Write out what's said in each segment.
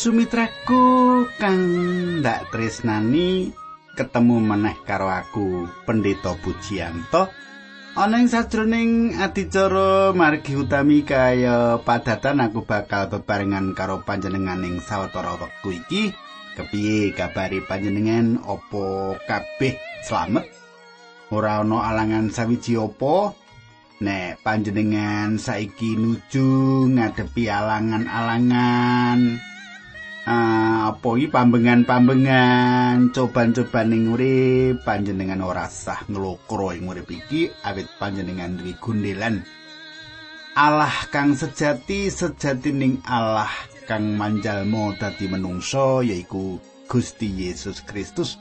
Sumitraku kang ndak tresnani ketemu meneh karo aku Pendeta Pujianto ana ing sajroning adicara margi utami kaya padatan aku bakal bebarengan karo panjenengan ing sawetara wektu iki. Kepiye kabari panjenengan? Opo kabeh slamet? Ora ana alangan sawiji opo nek panjenengan saiki nuju ngadepi alangan-alangan uh, apa iki pambengan-pambengan? Coban-coban ning urip panjenengan ora sah nglokro ing urip iki awit panjenengan duwe gundelan. Allah kang sejati sejatining Allah kang manjalmo dadi menungso yaiku Gusti Yesus Kristus.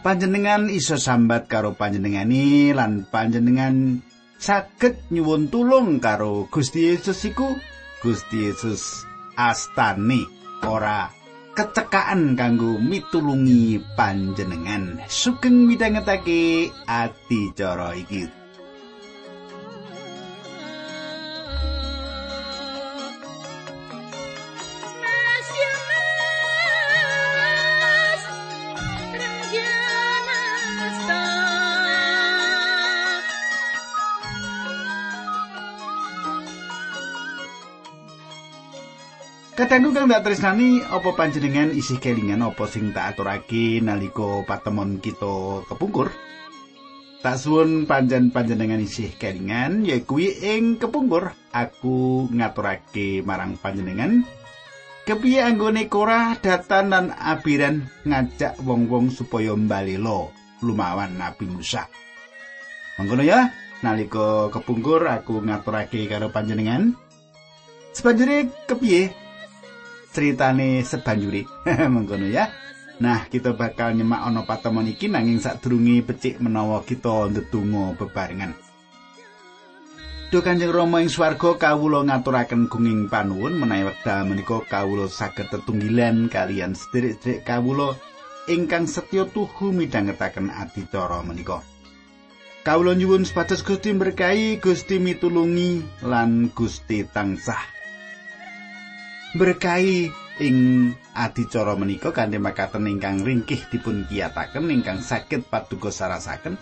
Panjenengan iso sambat karo panjenengani lan panjenengan saged nyuwun tulung karo Gusti Yesus iku Gusti Yesus astani ora kecekaan kanggo mitulungi panjenengan. Sugeng midhangetake ati cara iki Kadangku kang tak tresnani apa panjenengan isih kelingan apa sing tak aturake nalika patemon kita kepungkur? Tak suwun panjen panjenengan isih kelingan ya kuwi ing kepungkur aku ngaturake marang panjenengan kepiye anggone Korah datan lan Abiran ngajak wong-wong supaya mbalelo lumawan Nabi Musa. Mangkono ya, nalika kepungkur aku ngaturake karo panjenengan. Sebanjure kepiye critane sebanjuri. Mengkono ya. Nah, kita bakal nyemak ana patemon iki nanging sadurunge becik menawa kita ndedonga bebarengan. Duh Kanjeng Rama ing swarga kawula ngaturaken gunging panuwun menawi wekdal menika kawula saged tetunggilan kalian sedherek-sedherek kawula ingkang setya tuhu midhangetaken adicara menika. Kawula nyuwun supados Gusti berkahi, Gusti mitulungi lan Gusti tansah berkahi ing adicara menika kanthi makaten ingkang ringkih dipun kiyataken ingkang saged paduka sarasaken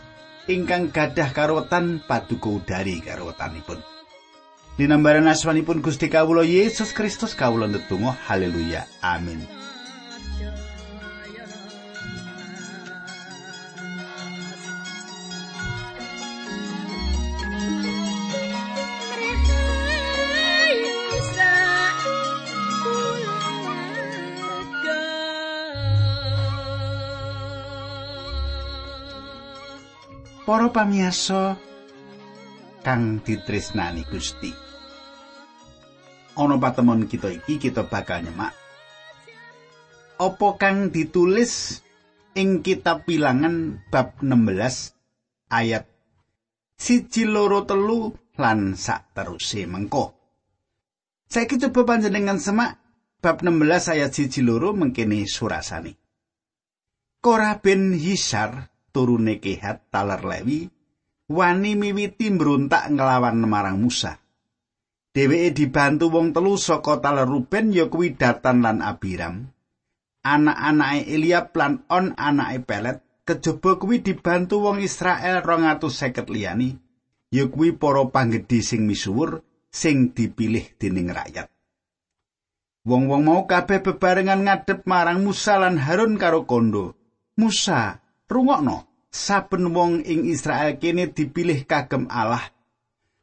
ingkang gadah karuwetan paduka udari karuwetanipun. Dinambaran asmanipun Gusti Kawula Yesus Kristus kawula ndedonga haleluya. Amin Para pamiyasa kang ditresnani Gusti. Ana patemon kita iki kita bakal nyemak apa kang ditulis ing kitab Bilangan bab 16 ayat siji loro telu lan sak teruse mengko. Saiki coba panjenengan semak bab 16 ayat siji loro mengkene surasane. Korah bin Hisar turune Kehat taler Lewi wani miwiti mbrontak nglawan marang Musa. Dheweke dibantu wong telu saka taler Ruben ya kuwi Datan lan Abiram. Anak-anake Eliab lan On anake Pelet kejaba kuwi dibantu wong Israel 250 liyani. Ya kuwi para panggedhe sing misuwur sing dipilih dening rakyat. Wong-wong mau kabeh bebarengan ngadep marang Musa lan Harun karo kondo. Musa, rungokno. Saben wong ing Israel kene dipilih kagem Allah.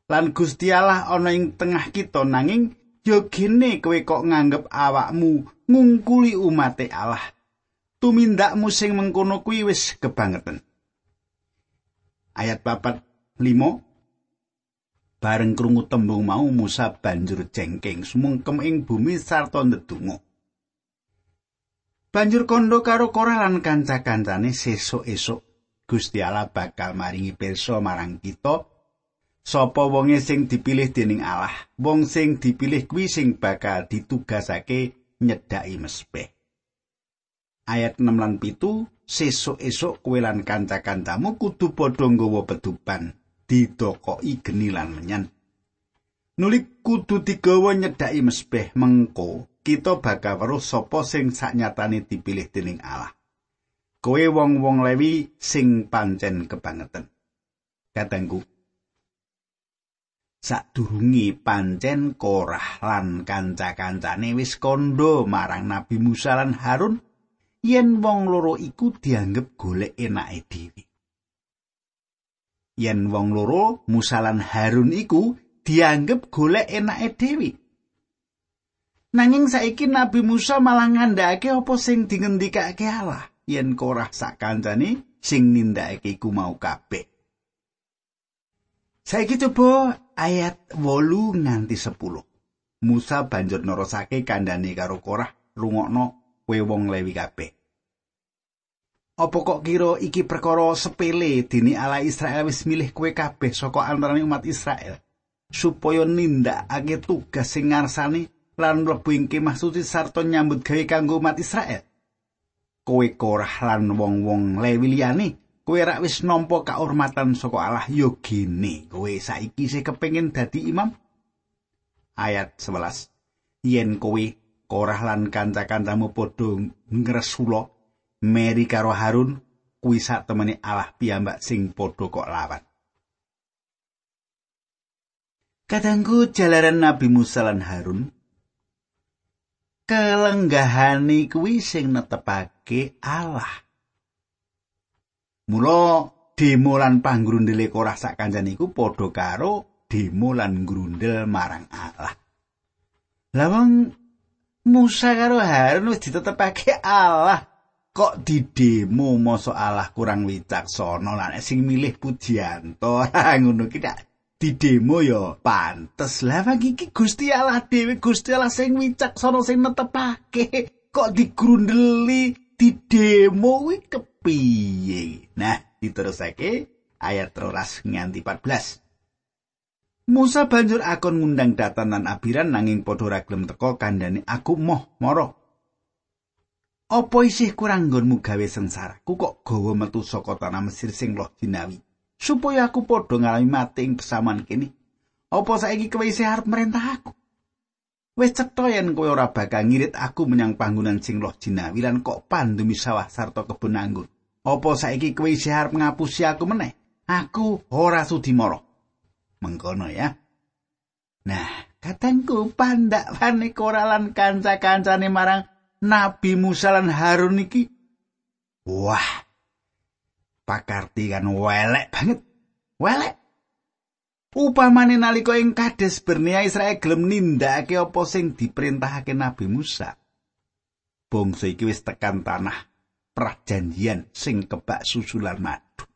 Lan Gusti Allah ana ing tengah kita nanging yo gene kowe kok nganggep awakmu ngungkuli umate Allah. Tumindakmu sing mengkono kuwi wis kebangetan. Ayat papat 5 bareng krungu tembung mau Musa banjur jengking sumungkem ing bumi sarta ndedonga. Banjur kondo karo Korah lan kanca-kancane sesuk-esuk Gusti Allah bakal maringi pirsa marang kita. Sapa wonge sing dipilih dening Allah? Wong sing dipilih kuwi sing bakal ditugasake nyedhaki mesbeh. Ayat 6 lan 7 sesuk-esuk kowe lan kanca-kancamu kudu padha nggawa pedupan didokoki geni lan menyan. Nuli kudu digawa nyedhaki mesbeh mengko kita bakal weruh sapa sing saknyatane dipilih dening Allah. Kowe wong-wong Lewi sing pancen kebangetan. Katengku. Sadurunge pancen Korah lan kanca-kancane wis kondo marang Nabi Musa lan Harun yen wong loro iku dianggep golek enake dhewe. Yen wong loro Musa lan Harun iku dianggep golek enake dhewe. Nanging saiki Nabi Musa malah ngandhakake apa sing dingendikake Allah. Yen korah sak kancane sing nindakake iku mau kabeh. Saiki coba ayat 8 nganti 10. Musa banjur nerusake kandhane karo Korah rungokno kowe wong Lewi kabeh. Apa kok kira iki perkara sepele dini ala Israel wis milih kowe kabeh saka antaraning umat Israel supaya nindakake tugas sing ngarsani lan mlebu ing kemah suci sarta nyambut gawe kanggo umat Israel. Kowe korah lan wong-wong. Lewi liyane kowe rak wis nampa kaurmatan saka Allah ya gene kowe saiki sing kepengin dadi imam? Ayat 11 yen kowe korah lan kanca-kancamu padha ngresula meri karo Harun kuwi sak temene Allah piyambak sing padha kok lawan. Kadangku jalaran Nabi Musa lan Harun kelenggahane kuwi sing netepake Allah. Mula demo lan panggrundele Korah sak kancane iku padha karo demo lan grundel marang Allah. Lawang Musa karo Harun wis ditetepake Allah. Kok didemo masa Allah kurang wicaksana lan sing milih Pujianto ngono ki di demo ya pantes lah iki Gusti Allah dhewe Gusti Allah sing wicaksana sing netepake kok digrundeli di demo kuwi kepiye nah diterusake ayat 13 nganti 14 Musa banjur akon ngundang datan lan abiran nanging padha ra gelem teka kandhane aku moh moro Apa isih kurang nggonmu gawe sengsara? Ku kok gawa metu saka tanah Mesir sing loh jinawi. supaya aku padha ngalami mati ing pesaman kene. Apa saiki kowe isih arep merintah aku? Wis cetha yen kowe ora bakal ngirit aku menyang panggonan sing loh jinawi lan kok pandemi sawah sarta kebun anggur. Apa saiki kowe isih arep ngapusi aku meneh? Aku ora sudi mara. Mengkono ya. Nah, katengku pandak wane koralan kanca-kancane marang Nabi Musa lan Harun iki. Wah, pakarti kan welek banget. Welek. Upamane nalika ing Kades Bernia Israel gelem nindakake apa sing diperintahake Nabi Musa. Bangsa iki wis tekan tanah prajanjian sing kebak susulan madu.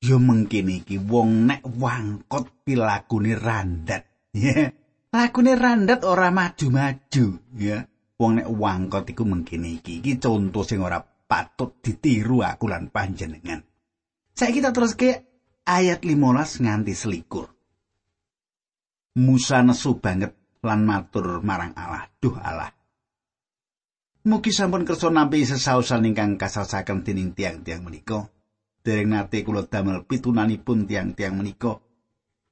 Yo mengkene iki wong nek wangkot pilakune randat. Ya. Lakune randat ora maju-maju, ya. Wong nek wangkot iku mengkene iki. Iki contoh sing ora patut ditiru aku lan panjenengan. Saya kita terus ke ayat 15 nganti selikur. Musa nesu banget lan matur marang Allah, duh Allah. Mugi sampun kersa nampi sesausan ingkang kasasaken dening tiang-tiang menika. Dereng nate kula damel pitunanipun tiang-tiang menika.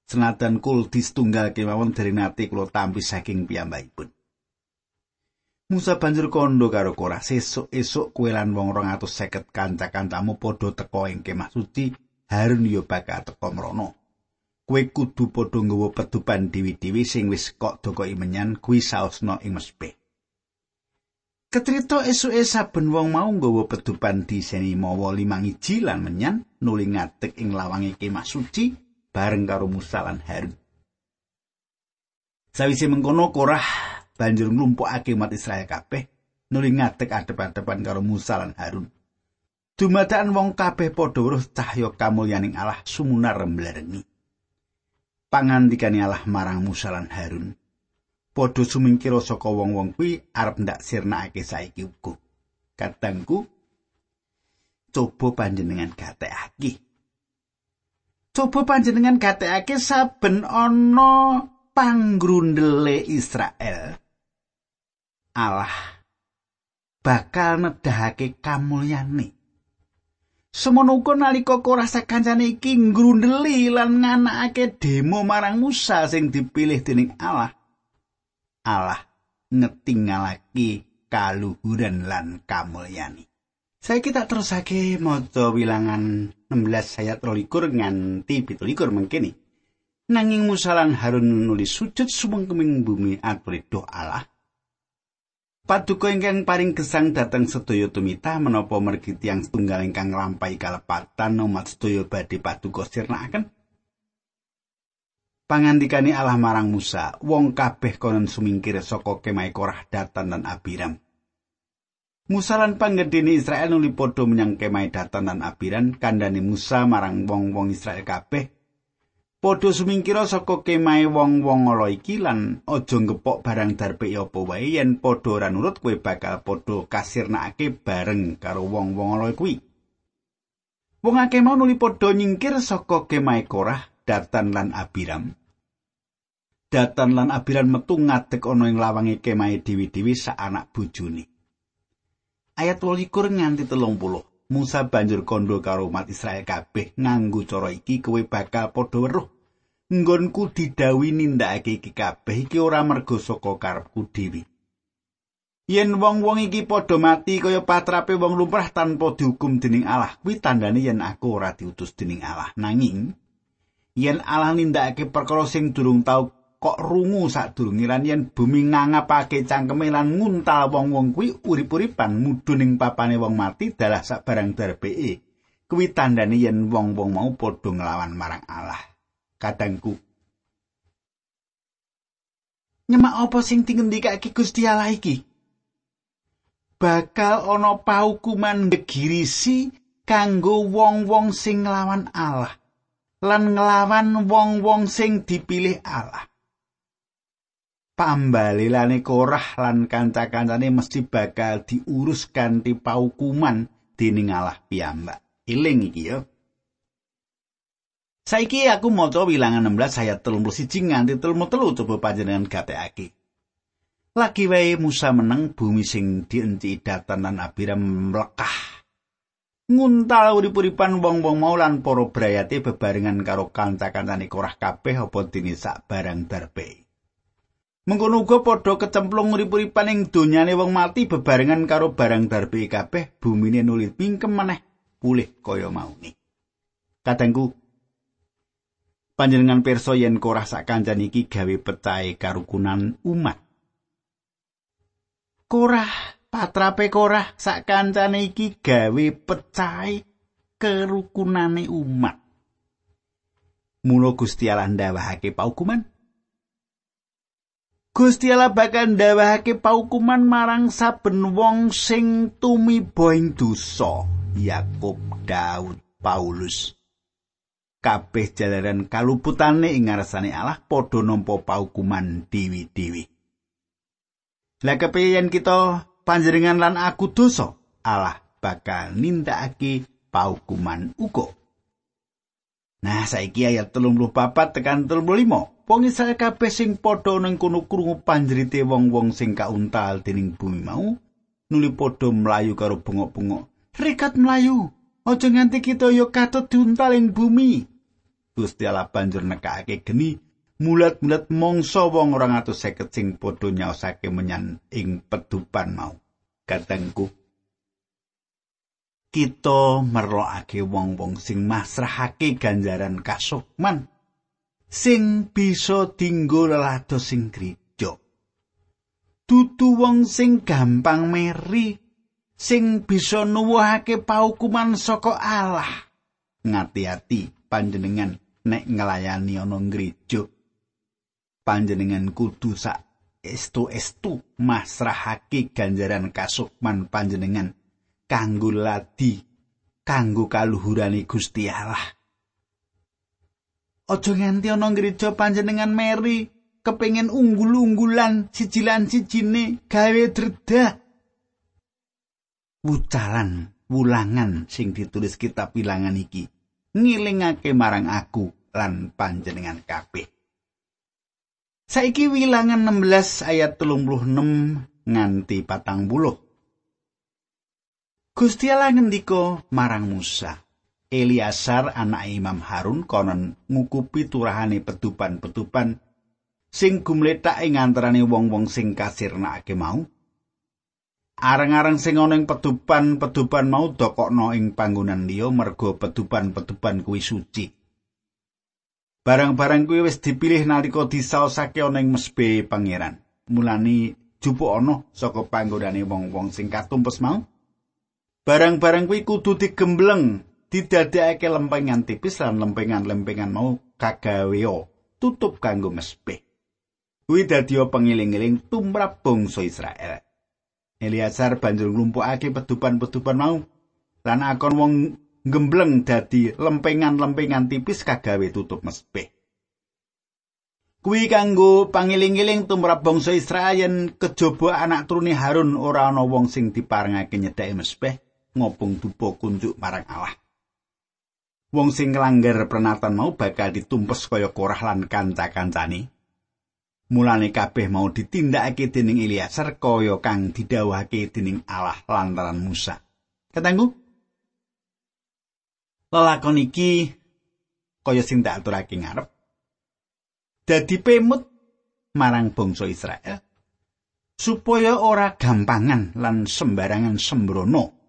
Senajan kul ditunggal kemawon dereng nate kula tampi saking piyambakipun. Musa banjur kondo karo Korah sesuk-esuk kowe lan wong 250 kanca-kancamu padha teka ing kemah suci Harun yo bakal teka mrono. Kowe kudu padha nggawa pedupan dewi-dewi sing wis kok dokoki menyan kuwi saosna ing mesbeh. Ketrito esuke saben wong mau nggawa pedupan diseni mawa limang iji lan menyan nuli ngadeg ing lawange kemah suci bareng karo Musa lan Harun. Sawise mengkono Korah banjur nglumpukake umat Israel kabeh nuli ngadeg adep-adepan karo Musa lan Harun. Dumadakan wong kabeh padha weruh cahya kamulyaning Allah sumunar remblerengi. Pangandikane Allah marang Musa lan Harun. Padha sumingkira saka wong-wong kuwi arep ndak sirnakake saiki uga. Kadangku coba panjenengan gatekake. Coba panjenengan gatekake saben ana panggrundele Israel Allah bakal nedahake kamulyane. Semono uga nalika Korah sakancane iki ngrundeli lan nganakake demo marang Musa sing dipilih dening Allah. Allah ngetingalake kaluhuran lan kamulyani. Saiki tak terusake maca wilangan 16 ayat 23 nganti 17 mengkene. Nanging Musa lan Harun nulis sujud sumengkeming bumi aturi doa Allah. Paduka ingkang paring gesang dateng sedaya tumita menapa mergi tiyang setunggal ingkang nglampahi kalepatan umat sedaya badhe paduka sirnakaken. Pangandikane Allah marang Musa, wong kabeh konon sumingkir saka kemah Korah, Datan lan Abiram. Musa lan panggedene Israel nuli padha menyang kemah Datan lan Abiran kandhane Musa marang wong-wong Israel kabeh padha sumingkira saka kemah wong-wong ala iki lan aja ngepok barang darpe apa wae yen padha ora nurut kowe bakal padha kasirnakake bareng karo wong-wong ala kuwi. Wong akeh mau nuli padha nyingkir saka kemah Korah Datan lan Abiram. Datan lan Abiran metu ngadeg ana ing lawange kemah dewi-dewi sak anak bojone. Ayat 28 nganti 30. Musa banjur kondo karo umat Israel kabeh nganggo cara iki kowe bakal padha weruh. Nggonku didawi nindakake iki kabeh iki ora mergo saka karepku dhewe. Yen wong-wong iki padha mati kaya patrape wong lumrah tanpa dihukum dening Allah, kuwi tandane yen aku ora diutus dening Allah. Nanging yen Allah nindakake perkara sing durung tau kok rungu sadurunge lan yen bumi ngangapake cangkeme lan nguntal wong-wong kuwi urip-uripan mudhun ing papane wong mati dalah sak barang darbeke. Kuwi tandane yen wong-wong mau padha nglawan marang Allah. Kadangku nyemak apa sing dingendikake Gusti Allah iki? Bakal ana paukuman ndegirisi kanggo wong-wong sing nglawan Allah lan nglawan wong-wong sing dipilih Allah pambalelane Korah lan kanca-kancane mesti bakal diurus kanthi paukuman dening Allah piyambak. Eling iki ya. Saiki aku maca wilangan 16 ayat 31 nganti 33 coba panjenengan gatekake. Lagi wae Musa meneng bumi sing dienci datan lan Abiram mlekah. Nguntal urip-uripan wong-wong mau lan para brayate bebarengan karo kanca-kancane Korah kabeh apa dene sak barang darbe. Mengkono uga padha kecemplung urip-uripan ing donyane wong mati bebarengan karo barang darbe kabeh bumine nuli pingkem maneh pulih kaya maune. Kadangku panjenengan pirsa yen korah sak kancan iki gawe pecahe karukunan umat. Korah patrape korah sak kancane iki gawe pecahe kerukunane umat. Mula Gusti Allah ndawahake paukuman Gusti Allah bakal ndawahake paukuman marang saben wong sing tumiba ing dosa. Yakub, Daud, Paulus. Kabeh jalaran kaluputane ing ngarsane Allah padha nampa paukuman dewi-dewi. Lah kepiyen kita panjenengan lan aku dosa, Allah bakal nindakake paukuman uga. Nah, saiki ayat 34 tekan 35. wong Israel kabeh sing padha nang kono krungu panjrite wong-wong sing kauntal dening bumi mau nuli padha mlayu karo bengok-bengok rekat mlayu aja nganti kita yo katut diuntal ing bumi. Gusti Allah banjur nekake geni mulat-mulat mangsa wong 250 sing padha nyaosake menyan ing pedupan mau. Katengku kita merlokake wong-wong sing masrahake ganjaran kasukman sing bisa dinggo lelados sing gereja. Dudu wong sing gampang meri, sing bisa nuwuhake paukuman saka Allah. Ngati-ati panjenengan nek nglayani ana gereja. Panjenengan kudu sak estu-estu masrahake ganjaran kasukman panjenengan kanggo ladi kanggo kaluhurane Gusti Allah. Aja nganti ana gereja panjenengan meri kepengin unggul-unggulan sijilan sijine gawe dredah. Wucalan wulangan sing ditulis kitab bilangan iki ngilingake marang aku lan panjenengan kabeh. Saiki wilangan 16 ayat 36 nganti patang buluh. Gusti Allah ngendika marang Musa, Eliasar anak Imam Harun konon ngukupi turahane petupan-petupan sing gumletak ing antarané wong-wong sing kasirnakake mau. Areng-areng sing ana ing pedupan-pedupan mau dokokno ing panggonan liya merga pedupan-pedupan kuwi suci. Barang-barang kuwi wis dipilih nalika disaosake ana ing mesbe pangeran. Mulane jupuk ana saka panggonane wong-wong sing katumpes mau. Barang-barang kuwi kudu digembleng, didadekake lempengan tipis lan lempengan-lempengan mau kagaweo tutup kanggo mesbeh. kuwi dadi pengiling-iling tumrap bangsa Israel. Eliasar banjur nglumpukake pedupan-pedupan mau lan akon wong gembleng dadi lempengan-lempengan tipis kagawe tutup mesbeh. Kuwi kanggo pangiling-iling tumrap bangsa Israel yen kejaba anak turune Harun ora ana wong sing diparengake nyedhaki mesbeh ngopung dupa kunjuk marang Allah. Wong sing nglanggar pernatan mau bakal ditumpes kaya Korah lan kanca-kancane. Mulane kabeh mau ditindakake dening Ilyasar kaya kang didhawuhake dening Allah lantaran Musa. Katanggu Lelakon iki kaya sing tak aturake ngarep. Dadi pemut marang bangsa Israel supaya ora gampangan lan sembarangan sembrono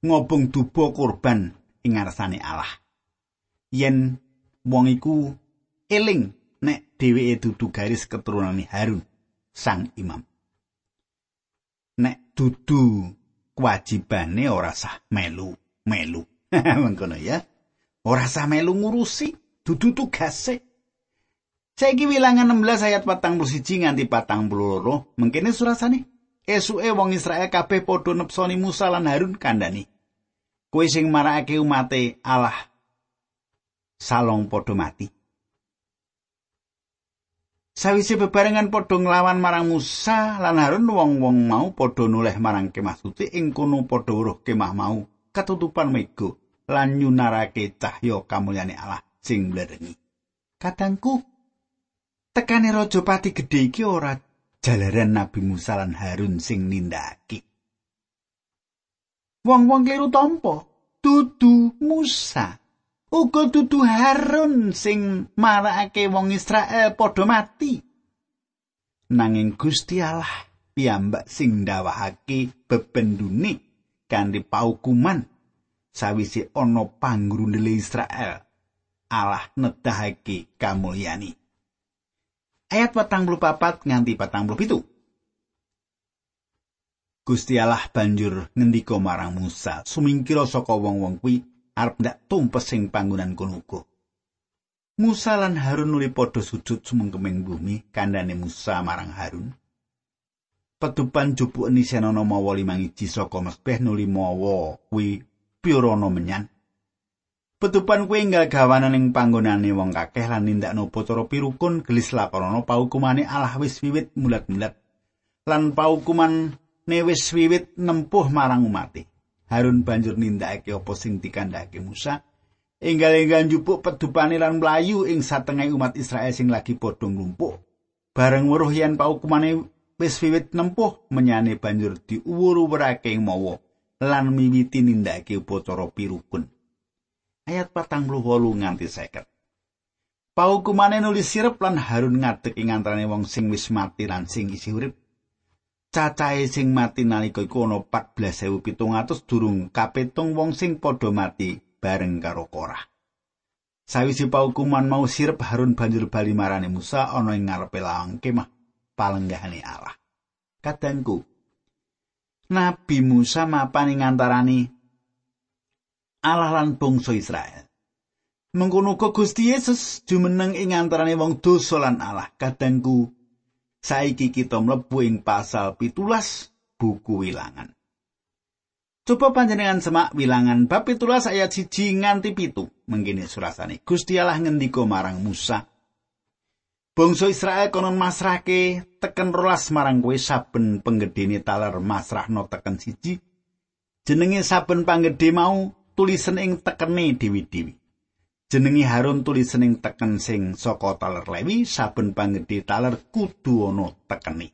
ngobong duba kurban ing ngarsane Allah. Yen wong iku eling nek dheweke dudu garis keturunan Harun sang imam. Nek dudu kewajibane ora sah melu, melu. Mengkono ya. Ora sah melu ngurusi, dudu tugase. Saiki wilangan 16 ayat 41 nganti 42, mengkene surasane. Esuke wong Israel kabeh padha nepsoni Musa lan Harun kandhani. Kowe sing marakake umate Allah salong padha mati. Sawise bebarengan padha nglawan marang Musa lan Harun wong-wong mau padha noleh marang kemah suci ing kono padha weruh kemah mau katutupan mego lan nyunarake cahya kamulyane Allah sing mblerengi. Kadangku tekane raja pati gedhe iki ora jalaran Nabi Musa lan Harun sing nindakake. Wong-wong kliru tampa, dudu Musa. uga dudu Harun sing marakake wong Israel padha mati. Nanging Gusti Allah piyambak sing ndawahake bebendune kanthi paukuman sawise ana panggrundele Israel. Allah nedahake kamulyani. Ayat 44 nganti 47. Gusti Allah banjur ngendika marang Musa, sumingkira saka wong-wong kuwi arep ndak tumpes sing panggonan kono uga. Musa lan Harun nuli padha sujud sumengkeming bumi kandhane Musa marang Harun. Petupan jupuk nisenana mawa limang iji saka mesbeh nuli mawa kuwi pirana menyan. Petupan kuwi enggal gawanan ing panggonane wong kakeh lan nindakno upacara pirukun gelis lakonono paukumane Allah wis wiwit mulat-mulat. Lan paukuman ne wis wiwit nempuh marang umate. Harun banjur nindakake apa sing dikandhake Musa. Enggal-enggal njupuk pedupane lan mlayu ing satengah umat Israel sing lagi padha nglumpuk. Bareng weruh yen paukumane wis wiwit nempuh menyane banjur diuwur-uwurake mawa lan miwiti nindakake upacara pirukun. Ayat 48 nganti 50. Paukumane nulis sirep lan Harun ngadeg ing antarané wong sing wis mati lan sing isih urip. Cacahe sing mati nalika iku ana 14700 durung kapetung wong sing padha mati bareng karo Korah. Sawise paukuman mau sirep Harun banjur bali marane Musa ana ing ngarepe lawang kemah palenggahane Allah. Kadangku Nabi Musa mapan ing antarane Allah lan bangsa Israel. Mengkono Gusti Yesus jumeneng ing antarane wong dosa lan Allah. Kadangku saiki kita mlebu ing pasal pitulas buku wilangan. Coba panjenengan semak wilangan bab pitulas ayat siji nganti pitu. Mengkini surasane. Gusti Allah ngendika marang Musa. Bangsa Israel konon masrahke teken rolas marang kowe saben penggedene taler masrahno teken siji. Jenenge saben panggede mau tulisan ing tekene dewi-dewi. Jenengi Harun tulisening teken sing saka taler Lewi saben panggedhe taler kudu ana tekeni.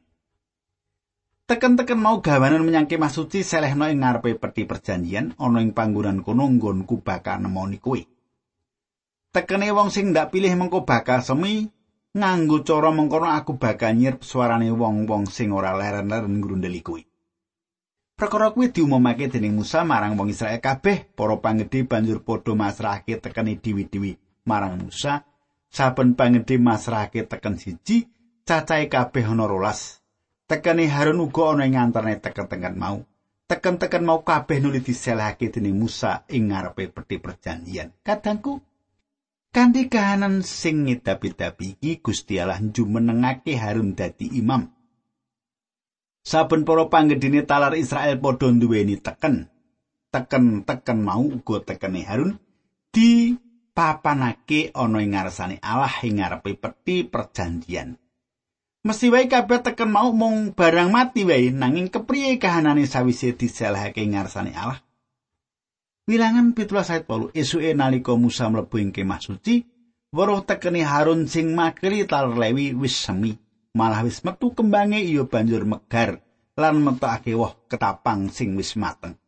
Teken-teken mau gawanan menyang kemah suci selehno ing ngarepe peti perjanjian ana ing panggonan kono nggonku bakal nemoni kowe. Tekene wong sing ndak pilih mengko bakal semi nganggo cara mengkono aku bakal nyirp suarane wong-wong sing ora leren-leren ngrundeli kuwi. Perkara kuwi diumumake dening Musa marang wong Israel kabeh, para pangedhe banjur padha masrahake tekeni diwi-diwi marang Musa. Saben pangedhe masrahake teken siji, cacahe kabeh ana rolas. Tekeni Harun uga ana ing antarané teken-teken mau. Teken-teken mau kabeh nuli diselahake dening Musa ing ngarepe peti perjanjian. Kadangku, Kanthi kahanan sing ngedapi-dapi iki Gusti Allah jumenengake Harun dadi imam. Saben para panggedene talar Israel padha duweni teken. Teken-teken mau uga tekene Harun di papanake ana ing ngarsane Allah ing ngarepe peti perjanjian. Mesti wae kabeh teken mau mung barang mati wae nanging kepriye kahanane sawise diselahake ngarsane Allah. Wilangan pitulas ayat polu, esuke nalika Musa mlebu ing kemah suci, weruh tekeni Harun sing makili tal lewi wis semi, malah wis metu kembange iya banjur megar lan metokake woh ketapang sing wis mateng.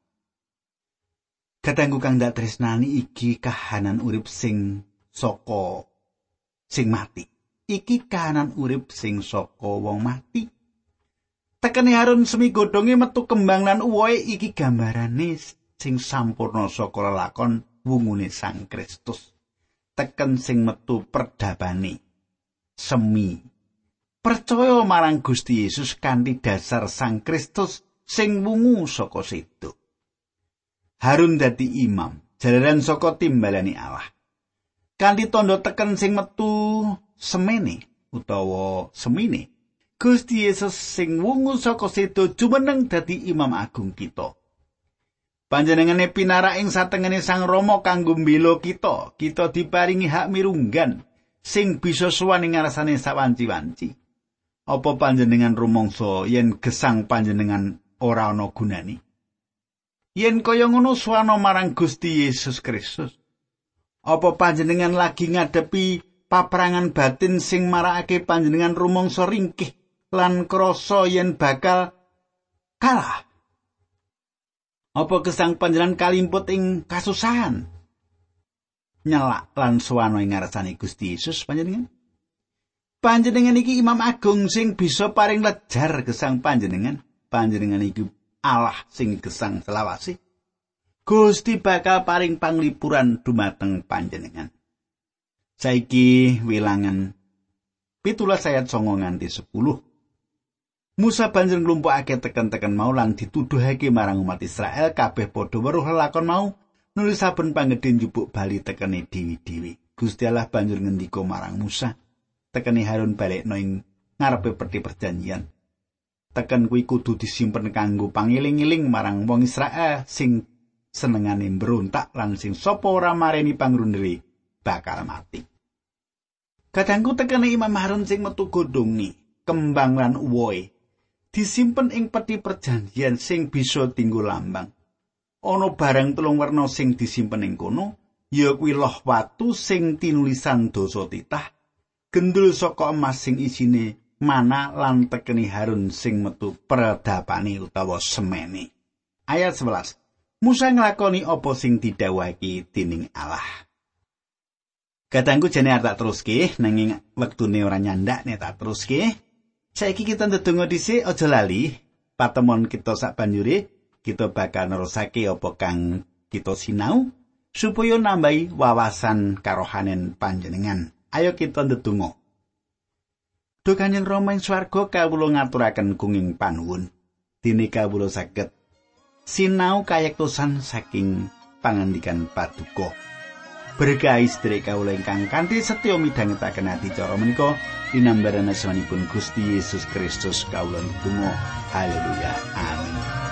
Katengku kang dak tresnani iki kahanan urip sing saka sing mati. Iki kahanan urip sing saka wong mati. Tekeni Harun semi godhonge metu kembang lan uwoe iki gambarane sing sampurna saka lelakon wungune Sang Kristus. Teken sing metu perdabane. Semi. Percaya marang Gusti Yesus kanthi dasar Sang Kristus sing wungu saka situ. Harun dadi imam, jalaran saka timbalani Allah. Kanthi tondo teken sing metu semene utawa semine. Gusti Yesus sing wungu saka situ jumeneng dadi imam agung kita. Panjenengane pinarak ing satengene Sang Rama kanggo mbela kita. Kita diparingi hak mirunggan sing bisa suwan ing ngarsane sawanci-wanci. Apa panjenengan rumangsa yen gesang panjenengan ora ana gunane? Yen kaya ngono suwana marang Gusti Yesus Kristus. Apa panjenengan lagi ngadepi paperangan batin sing marakake panjenengan rumangsa ringkih lan krasa yen bakal kalah? Apa gesang panjenengan kalimput ing kasusahan? Nyelak lan suwano ing ngarsane Gusti Yesus panjenengan? Panjenengan iki Imam Agung sing bisa paring lejar gesang panjenengan. Panjenengan iki Allah sing gesang selawase. Gusti bakal paring panglipuran dumateng panjenengan. Saiki wilangan pitulas ayat songo nganti sepuluh. Musa banjur nglumpukake teken-teken mau lan dituduhake marang umat Israel kabeh padha weruh lakon mau nulis saben pangedhe njupuk bali tekene dewi-dewi. Gusti Allah banjur ngendika marang Musa, tekeni Harun balekno ing ngarepe peti perjanjian. Teken kuwi kudu disimpen kanggo pangiling-iling marang wong Israel sing senengane mbrontak lan sing sapa ora mareni pangrundeli bakal mati. Kadangku tekene Imam Harun sing metu godhongi, kembang lan uwoe disimpen ing peti perjanjian sing bisa tinggu lambang. Ana barang telung werna sing disimpen ing kono, ya kuwi loh watu sing tinulisan dosa titah, gendul saka emas sing isine mana lan tekeni Harun sing metu peredapane utawa semene. Ayat 11. Musa nglakoni apa sing didhawuhake dening Allah. Katangku jane tak teruske nanging wektune ora nyandak nek tak teruske. Saiki kita ndedonga dhisik aja lali patemon kita sak banjure kita bakal nerusake apa kang kita sinau supaya nambahi wawasan karohanen panjenengan. Ayo kita ndedonga. Duh Kanjeng Rama ing swarga kawula ngaturaken kenging panuwun. Dene kawula saged sinau kayektosan saking pangandikan paduka. berkahi sedherek kawula ingkang kanthi setya midhangetaken ati cara menika dinambaran asmanipun Gusti Yesus Kristus kawula ndonga haleluya amin